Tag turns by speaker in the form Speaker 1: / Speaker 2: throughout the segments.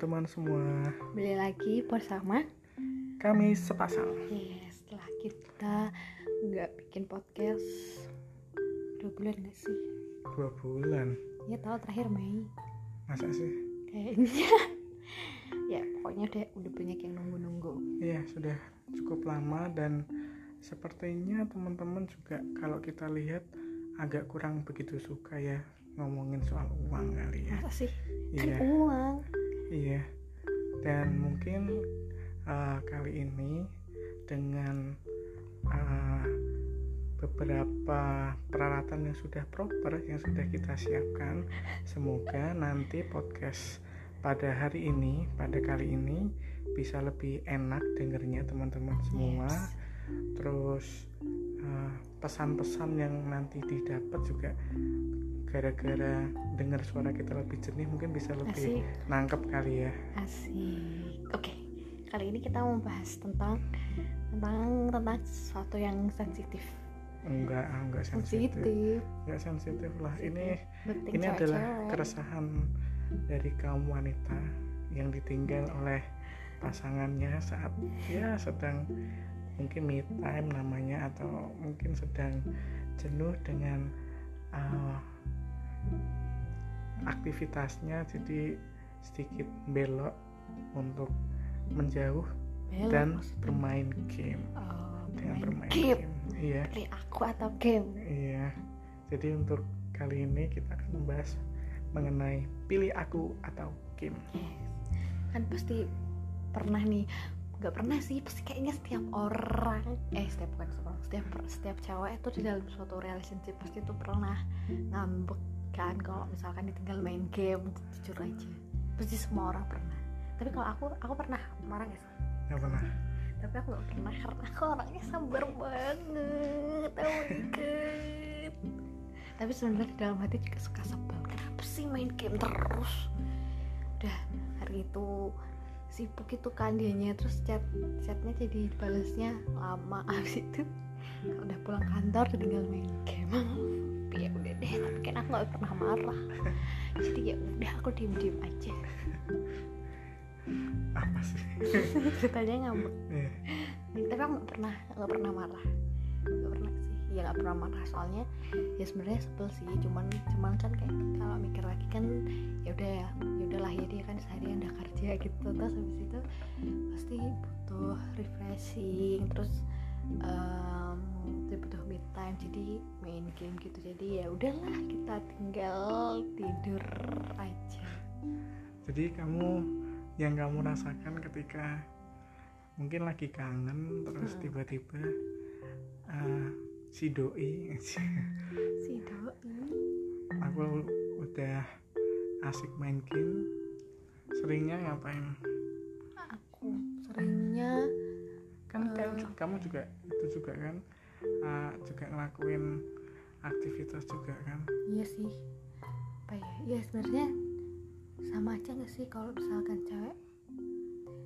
Speaker 1: teman-teman semua.
Speaker 2: Beli lagi bersama
Speaker 1: Kami sepasang.
Speaker 2: Yes, setelah kita nggak bikin podcast dua bulan gak sih?
Speaker 1: Dua bulan.
Speaker 2: Ya tahu terakhir Mei
Speaker 1: Masa sih?
Speaker 2: kayaknya. ya pokoknya udah udah banyak yang nunggu-nunggu.
Speaker 1: Iya, sudah cukup lama dan sepertinya teman-teman juga kalau kita lihat agak kurang begitu suka ya ngomongin soal uang kali ya.
Speaker 2: Masa sih? Kan
Speaker 1: Iya,
Speaker 2: uang.
Speaker 1: Iya. Dan mungkin uh, kali ini dengan uh, beberapa peralatan yang sudah proper yang sudah kita siapkan, semoga nanti podcast pada hari ini, pada kali ini bisa lebih enak dengernya teman-teman semua.
Speaker 2: Yes.
Speaker 1: Terus uh, pesan-pesan yang nanti didapat juga gara-gara dengar suara kita lebih jernih mungkin bisa lebih
Speaker 2: Asik.
Speaker 1: nangkep kali ya.
Speaker 2: Asik. Oke. Kali ini kita mau bahas tentang tentang tentang sesuatu yang sensitif.
Speaker 1: Enggak, ah, enggak sensitif.
Speaker 2: Sensitif.
Speaker 1: Enggak sensitif lah. Ini
Speaker 2: Penting
Speaker 1: ini adalah
Speaker 2: cewek-cewek.
Speaker 1: keresahan dari kaum wanita yang ditinggal oleh pasangannya saat ya sedang mungkin me time namanya atau mungkin sedang jenuh dengan uh, aktivitasnya jadi sedikit belok untuk menjauh
Speaker 2: Belok
Speaker 1: dan
Speaker 2: maksudnya.
Speaker 1: bermain game
Speaker 2: Oh,
Speaker 1: dengan
Speaker 2: bermain
Speaker 1: bermain
Speaker 2: game.
Speaker 1: game iya
Speaker 2: Pilih aku atau game?
Speaker 1: Iya. Jadi untuk kali ini kita akan membahas mengenai pilih aku atau Kim.
Speaker 2: Yes. Kan pasti pernah nih nggak pernah sih pasti kayaknya setiap orang eh setiap bukan setiap orang, setiap setiap cewek itu di dalam suatu relationship pasti tuh pernah ngambek kan kalau misalkan ditinggal main game jujur aja. Pasti semua orang pernah. Tapi kalau aku aku pernah. Marah gak sih?
Speaker 1: Gak pernah.
Speaker 2: tapi aku gak pernah. Karena aku orangnya sabar banget. Oh my god. Tapi sebenarnya di dalam hati juga suka sebel. Kenapa sih main game terus? Udah hari itu sibuk itu kan dianya. Terus chat chatnya jadi balasnya lama. Abis itu udah pulang kantor tinggal main game ya udah deh tapi kan aku gak pernah marah. Jadi ya udah aku diem diem aja.
Speaker 1: Apa sih?
Speaker 2: ceritanya ngambek.
Speaker 1: Iya.
Speaker 2: tapi aku nggak pernah nggak pernah marah. Nggak pernah sih. Ya nggak pernah marah. Soalnya ya sebenarnya sebel sih. Cuman cuman kan kayak kalau mikir lagi kan ya udah ya ya udahlah ya dia kan seharian udah kerja gitu. Terus habis itu pasti butuh refreshing. Terus em, dia butuh me time jadi main game gitu. Jadi ya udahlah kita tinggal tidur aja.
Speaker 1: Jadi kamu yang kamu rasakan ketika mungkin lagi kangen terus
Speaker 2: Mm-mm.
Speaker 1: tiba-tiba uh, si doi
Speaker 2: si doi.
Speaker 1: Aku udah asik main game seringnya ngapain kan kamu, ju- kamu juga itu juga kan uh, juga ngelakuin aktivitas juga kan?
Speaker 2: Iya sih. Apa ya? Iya sebenarnya sama aja gak sih kalau misalkan cewek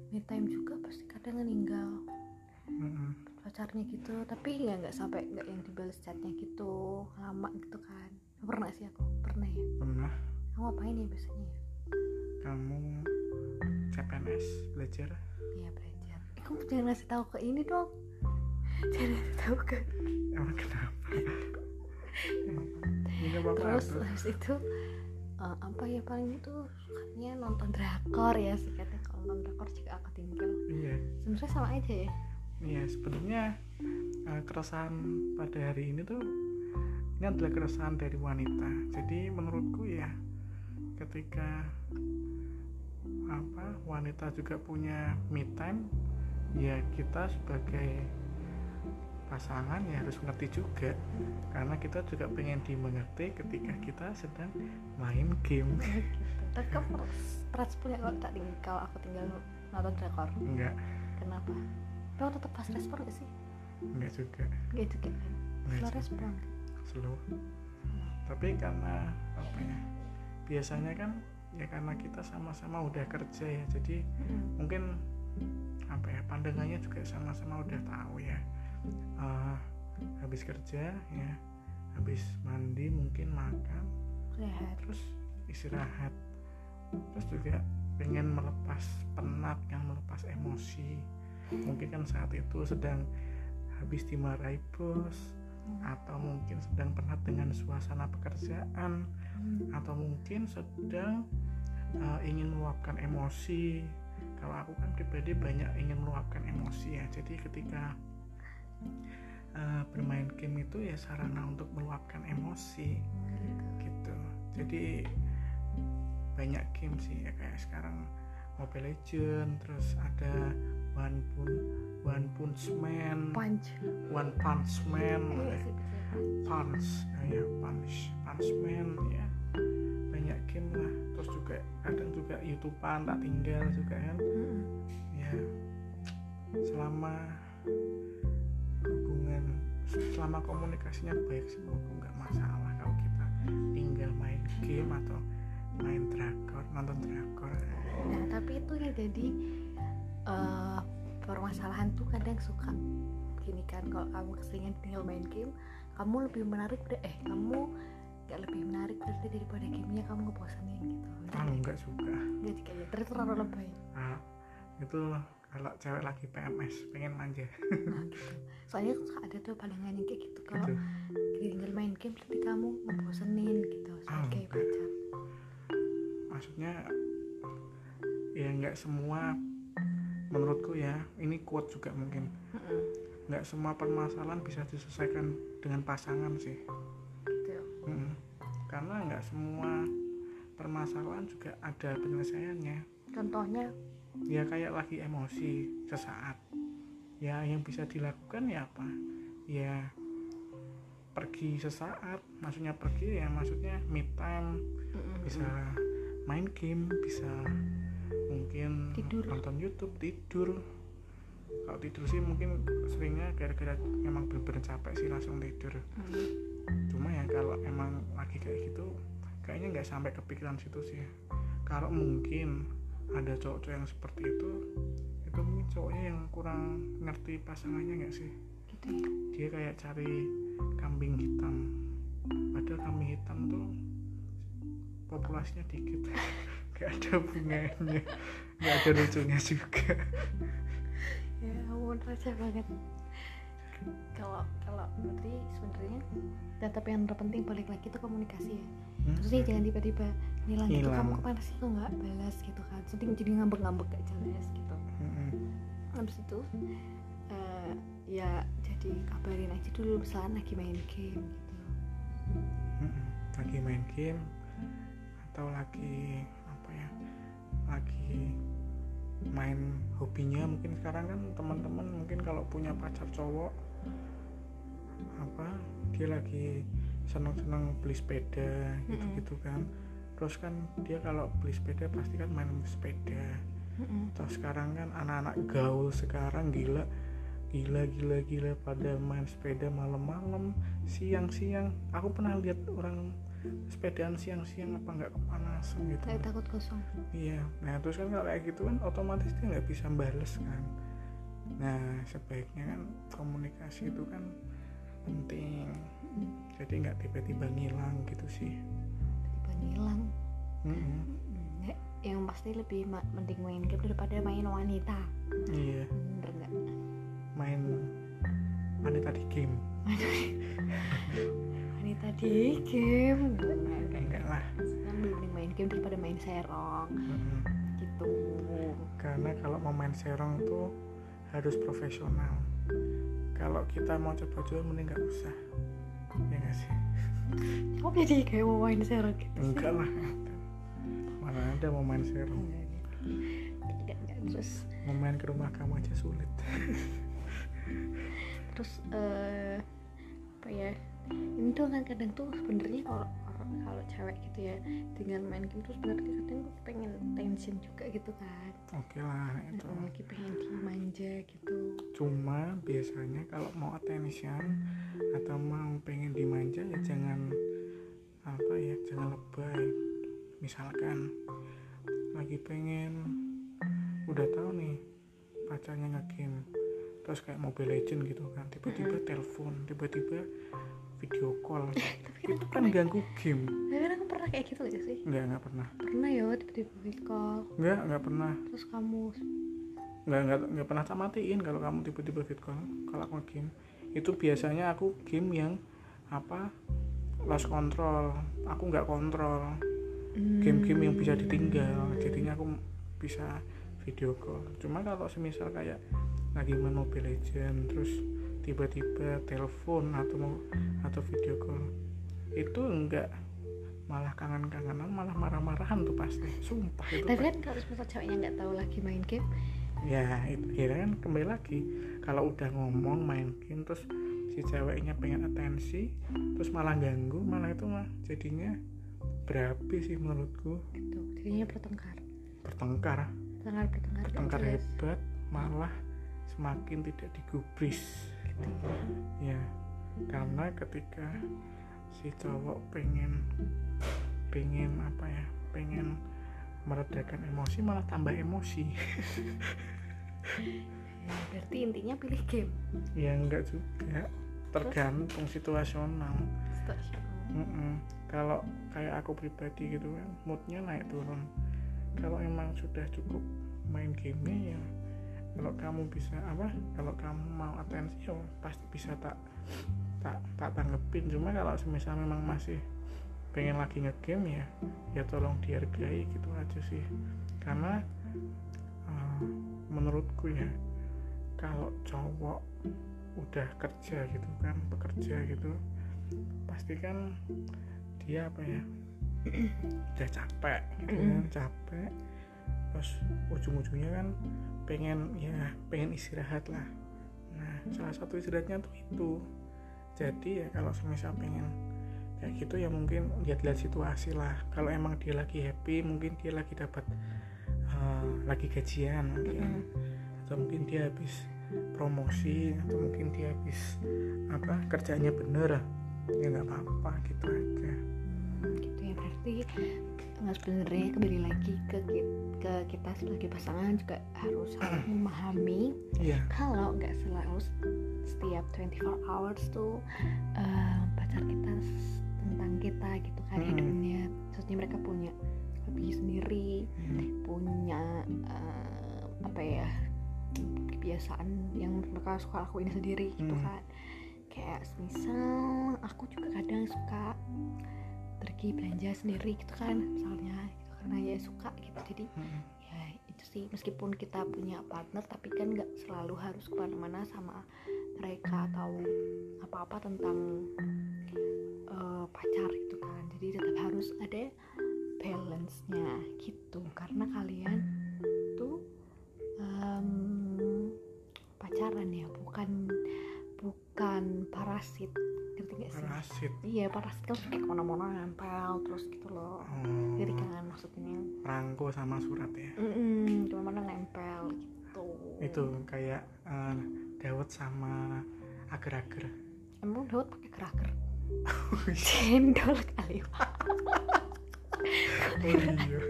Speaker 2: me time juga pasti kadang ninggal
Speaker 1: Mm-mm.
Speaker 2: pacarnya gitu. Tapi ya nggak sampai nggak yang dibales chatnya gitu lama gitu kan. Pernah sih aku pernah ya.
Speaker 1: Pernah.
Speaker 2: Kamu ngapain ya biasanya? Ya
Speaker 1: kamu CPNS belajar
Speaker 2: kamu jangan ngasih tahu ke ini dong. Jangan ngasih tahu ke
Speaker 1: emang kenapa?
Speaker 2: Terus habis itu eh, apa ya paling itu sukanya nonton drakor ya sih katanya. Kalau nonton drakor juga aku tinggal
Speaker 1: iya.
Speaker 2: Sebenarnya sama aja ya.
Speaker 1: Iya sebenarnya uh, keresahan pada hari ini tuh ini adalah keresahan dari wanita. Jadi menurutku ya ketika apa wanita juga punya me time ya kita sebagai pasangan ya harus mengerti juga. Karena kita juga pengen dimengerti ketika kita sedang main game.
Speaker 2: Tapi kamu respon ya kalau tak tinggal kalau aku tinggal nonton drakor?
Speaker 1: Enggak.
Speaker 2: Kenapa? Kamu tetap pas respon gak sih?
Speaker 1: Enggak juga.
Speaker 2: Gak juga kan?
Speaker 1: Enggak
Speaker 2: slow respon.
Speaker 1: Slow. Tapi karena apa ya biasanya kan ya karena kita sama-sama udah kerja ya. Jadi
Speaker 2: Mm.
Speaker 1: mungkin apa ya pandangannya juga sama-sama udah tahu ya. Eh, habis kerja ya habis mandi mungkin makan
Speaker 2: sehat
Speaker 1: terus istirahat. Terus juga pengen melepas penat kan melepas emosi. Mungkin kan saat itu sedang habis dimarahi bos atau mungkin sedang penat dengan suasana pekerjaan atau mungkin sedang uh, ingin meluapkan emosi kalau aku kan pribadi banyak ingin meluapkan emosi ya. Jadi ketika uh, bermain game itu ya sarana untuk meluapkan emosi. Gitu. Jadi banyak game sih ya kayak sekarang Mobile Legend terus ada One Punch One Punch Man
Speaker 2: punch.
Speaker 1: One Punch Man
Speaker 2: Iya.
Speaker 1: Punch ya Punch Punch Man ya juga kadang juga YouTubean tak tinggal juga kan ya. Selama hubungan selama komunikasinya baik menurutku nggak masalah kalau kita tinggal main game atau main drakor nonton drakor.
Speaker 2: Nah tapi itu ya jadi eh, permasalahan tuh kadang suka gini kan kalau kamu keseringan tinggal main game kamu lebih menarik deh eh kamu gak lebih menarik berarti daripada gamenya kamu ngebosanin gitu.
Speaker 1: Ah nggak suka
Speaker 2: jadi kayak terus terlalu lebay.
Speaker 1: Nah, itu kalau cewek lagi PMS pengen manja.
Speaker 2: Nah gitu. Soalnya ada tuh pandangan yang kayak gitu kalau tinggal main game berarti kamu ngebosenin gitu
Speaker 1: Ah,
Speaker 2: sebagai
Speaker 1: enggak.
Speaker 2: pacar.
Speaker 1: Maksudnya ya nggak semua menurutku ya ini quote juga mungkin. Nggak semua permasalahan bisa diselesaikan dengan pasangan sih.
Speaker 2: Gitu
Speaker 1: Mm. Karena nggak semua permasalahan juga ada penyelesaiannya.
Speaker 2: Contohnya?
Speaker 1: Ya kayak lagi emosi sesaat. Ya yang bisa dilakukan ya apa? Ya pergi sesaat. Maksudnya pergi ya maksudnya me time. Bisa main game bisa mungkin
Speaker 2: Tidur.
Speaker 1: nonton YouTube tidur kalau tidur sih mungkin seringnya gara-gara memang bener-bener capek sih langsung tidur.
Speaker 2: Mm,
Speaker 1: cuma ya kalau emang lagi kayak gitu kayaknya nggak sampai kepikiran situ sih. Kalau mungkin ada cowok-cowok yang seperti itu itu mungkin cowoknya yang kurang ngerti pasangannya nggak sih?
Speaker 2: Gitu ya.
Speaker 1: Dia kayak cari kambing hitam. Padahal kambing hitam tuh populasinya dikit. Nggak ada bunganya. Nggak ada lucunya juga
Speaker 2: ampun receh banget kalau kalau berarti sebenarnya tetap yang terpenting balik lagi itu komunikasi ya
Speaker 1: Hmm?
Speaker 2: terus jangan tiba-tiba ngilang gitu
Speaker 1: Hilang.
Speaker 2: kamu ke mana sih kok nggak balas gitu kan jadi jadi ngambek-ngambek gak jelas gitu
Speaker 1: Mm-mm.
Speaker 2: habis itu eh, ya jadi kabarin aja dulu misalnya lagi main game gitu
Speaker 1: Mm-mm. lagi main game atau lagi apa ya lagi main hobinya mungkin sekarang kan teman-teman mungkin kalau punya pacar cowok apa dia lagi seneng-seneng beli sepeda gitu-gitu kan. Terus kan dia kalau beli sepeda pasti kan main sepeda. Terus sekarang kan anak-anak gaul sekarang gila gila gila gila pada main sepeda malam-malam siang-siang. Aku pernah lihat orang sepedaan siang-siang apa nggak kepanasan gitu.
Speaker 2: Kayak takut kosong.
Speaker 1: Iya. Nah terus kan kalau kayak gitu kan otomatis dia nggak bisa bales kan. Nah sebaiknya kan komunikasi itu kan penting. Jadi nggak tiba-tiba ngilang gitu sih.
Speaker 2: Tiba ngilang.
Speaker 1: Mm-mm.
Speaker 2: Ya, yang pasti lebih mending main game daripada main wanita.
Speaker 1: Iya.
Speaker 2: Bener nggak?
Speaker 1: Main wanita di game
Speaker 2: wanita di game. Enggak, enggak,
Speaker 1: lah.
Speaker 2: Mending main game daripada main serong.
Speaker 1: Mm-mm.
Speaker 2: gitu.
Speaker 1: Karena kalau mau main serong tuh harus profesional. Kalau kita mau coba-coba mending nggak usah. Ya nggak sih?
Speaker 2: Kok jadi kayak mau main serong gitu sih?
Speaker 1: enggak lah. Mana ada mau main serong?
Speaker 2: Enggak, enggak, enggak. terus
Speaker 1: mau main ke rumah kamu aja sulit.
Speaker 2: terus eh apa ya ini tuh kan kadang tuh sebenarnya kalau kalau- cewek gitu ya dengan main game terus sebenarnya kadang tuh pengen tension juga gitu kan.
Speaker 1: Oke lah itu
Speaker 2: Nah, lagi pengen dimanja gitu.
Speaker 1: Cuma biasanya kalau mau attention atau mau pengen dimanja ya jangan apa ya jangan lebay. Misalkan lagi pengen udah tahu nih pacarnya ngegame terus kayak Mobile Legend gitu kan tiba-tiba telepon tiba-tiba video call. Itu kan ganggu game.
Speaker 2: Nah, kadang pernah kayak gitu gak sih?
Speaker 1: Nggak nggak pernah.
Speaker 2: Pernah ya tiba-tiba video call.
Speaker 1: Nggak nggak pernah.
Speaker 2: Terus kamu
Speaker 1: nggak nggak nggak pernah tak matiin kalau kamu tiba-tiba fit call kalau aku game itu biasanya aku game yang apa lost control. Aku nggak kontrol. Game-game yang bisa ditinggal. Jadinya aku bisa video call. Cuma kalau semisal kayak lagi main Mobile Legend terus tiba-tiba telepon atau mau atau video call. Itu enggak malah kangen-kangenan malah marah-marahan tuh pasti. Sumpah itu
Speaker 2: tapi kan. kalau misal ceweknya nggak tahu lagi main game.
Speaker 1: Ya itu ya kan kembali lagi. Kalau udah ngomong main game terus si ceweknya pengen atensi terus malah ganggu malah itu mah jadinya berapi sih menurutku.
Speaker 2: Gitu. Jadinya bertengkar.
Speaker 1: Bertengkar.
Speaker 2: Bertengkar bertengkar jelas.
Speaker 1: hebat malah semakin tidak digubris
Speaker 2: Gitu.
Speaker 1: ya karena ketika si cowok pengen pengen apa ya pengen meredakan emosi malah tambah emosi
Speaker 2: Ya, berarti intinya pilih game
Speaker 1: ya enggak juga tergantung situasional
Speaker 2: Stasional.
Speaker 1: Mm-mm. kalau kayak aku pribadi gitu kan moodnya naik turun kalau emang sudah cukup main gamenya ya kalau kamu bisa apa kalau kamu mau atensi ya pasti bisa tak tak tak tanggepin. Cuma kalau semisal memang masih pengen lagi ngegame ya ya tolong dihargai gitu aja sih. Karena eh, menurutku ya kalau cowok udah kerja gitu kan bekerja gitu pasti kan dia apa ya udah capek gitu kan capek terus ujung-ujungnya kan pengen ya pengen istirahat lah. Nah salah satu istirahatnya tuh itu. Jadi ya kalau semisal pengen kayak gitu ya mungkin lihat-lihat situasi lah. Kalau emang dia lagi happy mungkin dia lagi dapat eh, lagi gajian mungkin. Atau mungkin dia habis promosi atau mungkin dia habis apa kerjanya bener ya nggak apa-apa gitu aja.
Speaker 2: Hmm, gitu ya berarti nggak sebenarnya kembali lagi ke ke kita sebagai pasangan juga harus memahami
Speaker 1: iya
Speaker 2: kalau nggak selalu setiap 24 hours tuh eh, pacar kita tentang kita gitu kan
Speaker 1: Mm-mm.
Speaker 2: hidupnya maksudnya mereka punya hobi sendiri
Speaker 1: Hmm.
Speaker 2: punya eh, apa ya kebiasaan yang mereka suka lakuin sendiri gitu
Speaker 1: Hmm.
Speaker 2: kan kayak misal aku juga kadang suka pergi belanja sendiri gitu kan misalnya gitu karena ya suka gitu. Jadi
Speaker 1: Mm-mm.
Speaker 2: ya itu sih meskipun kita punya partner tapi kan nggak selalu harus ke mana-mana sama mereka atau apa-apa tentang eh, pacar gitu kan. Jadi tetap harus ada balance-nya gitu. Karena kalian tuh em, pacaran ya bukan bukan parasit gak sih?
Speaker 1: Parasit.
Speaker 2: Iya parasit kan kayak ke mana-mana nempel terus gitu loh.
Speaker 1: Oh,
Speaker 2: jadi kan maksudnya.
Speaker 1: Rangko sama surat ya?
Speaker 2: Mm-mm, ke mana-mana nempel gitu.
Speaker 1: Itu kayak eh, dawet sama agar-agar
Speaker 2: emang Daud pakai keraker cendol kali Pak.
Speaker 1: oh iya.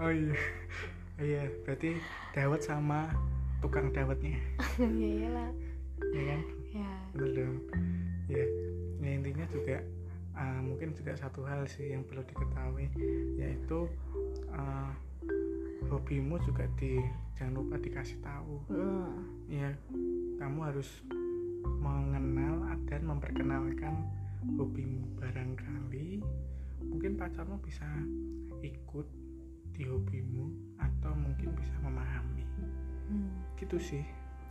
Speaker 1: Oh iya. Oh iya. Berarti dawet sama tukang dawetnya
Speaker 2: ya iyalah.
Speaker 1: Ya kan?
Speaker 2: Ya
Speaker 1: bener dong. Ya ya intinya juga uh, mungkin juga satu hal sih yang perlu diketahui yaitu uh, hobimu juga di jangan lupa dikasih tahu
Speaker 2: Mm.
Speaker 1: ya kamu harus mengenal dan memperkenalkan hobimu barangkali mungkin pacarmu bisa ikut di hobimu atau mungkin bisa memahami
Speaker 2: Hmm.
Speaker 1: gitu sih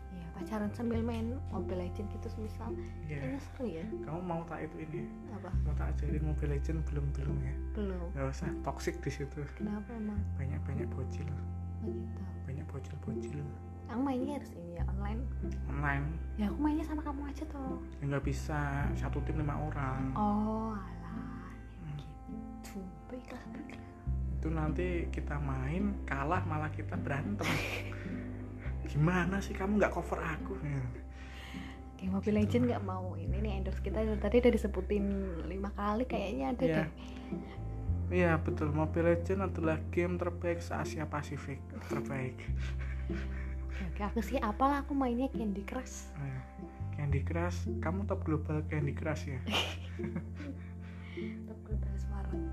Speaker 2: ya pacaran sambil main Mobile Legend gitu misal
Speaker 1: ya
Speaker 2: kayaknya seru ya.
Speaker 1: Kamu mau tak itu ini?
Speaker 2: Apa?
Speaker 1: Mau tak ajarin Mobile Legend? Belum belum ya.
Speaker 2: Belum.
Speaker 1: Nggak usah toxic di situ.
Speaker 2: Kenapa emang?
Speaker 1: Banyak banyak bocil.
Speaker 2: Oh, gitu.
Speaker 1: Banyak bocil bocil
Speaker 2: aku mainnya harus ini ya online.
Speaker 1: Online.
Speaker 2: Ya aku mainnya sama kamu aja tuh
Speaker 1: ya nggak bisa. Satu tim lima orang.
Speaker 2: Oh alah.
Speaker 1: Hmm.
Speaker 2: gitu. Baiklah baiklah
Speaker 1: itu nanti kita main kalah malah kita berantem gimana sih kamu nggak cover aku? Ya.
Speaker 2: di Mobile Legend nggak mau ini nih endorse kita. Tadi udah disebutin lima kali kayaknya ada
Speaker 1: Iya.
Speaker 2: deh.
Speaker 1: Iya betul. Mobile Legends adalah game terbaik se Asia Pasifik. Terbaik.
Speaker 2: Oke, aku sih apalah aku mainnya Candy Crush.
Speaker 1: Nah, Candy Crush kamu top global Candy Crush ya?
Speaker 2: Top Global Semarang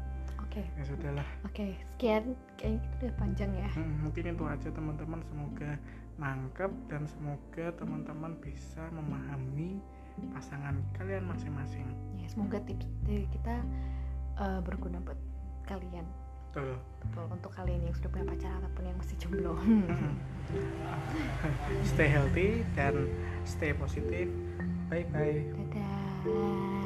Speaker 2: oke.
Speaker 1: Ya sudahlah.
Speaker 2: Oke sekian. Kayaknya itu udah panjang ya.
Speaker 1: Hmm, mungkin itu aja teman-teman. Semoga nangkep dan semoga teman-teman bisa memahami pasangan kalian masing-masing.
Speaker 2: Ya semoga tips dari kita eh, berguna buat kalian.
Speaker 1: Betul.
Speaker 2: Betul untuk kalian yang sudah punya pacar ataupun yang masih jomblo.
Speaker 1: Stay healthy dan stay positif bye bye
Speaker 2: dadah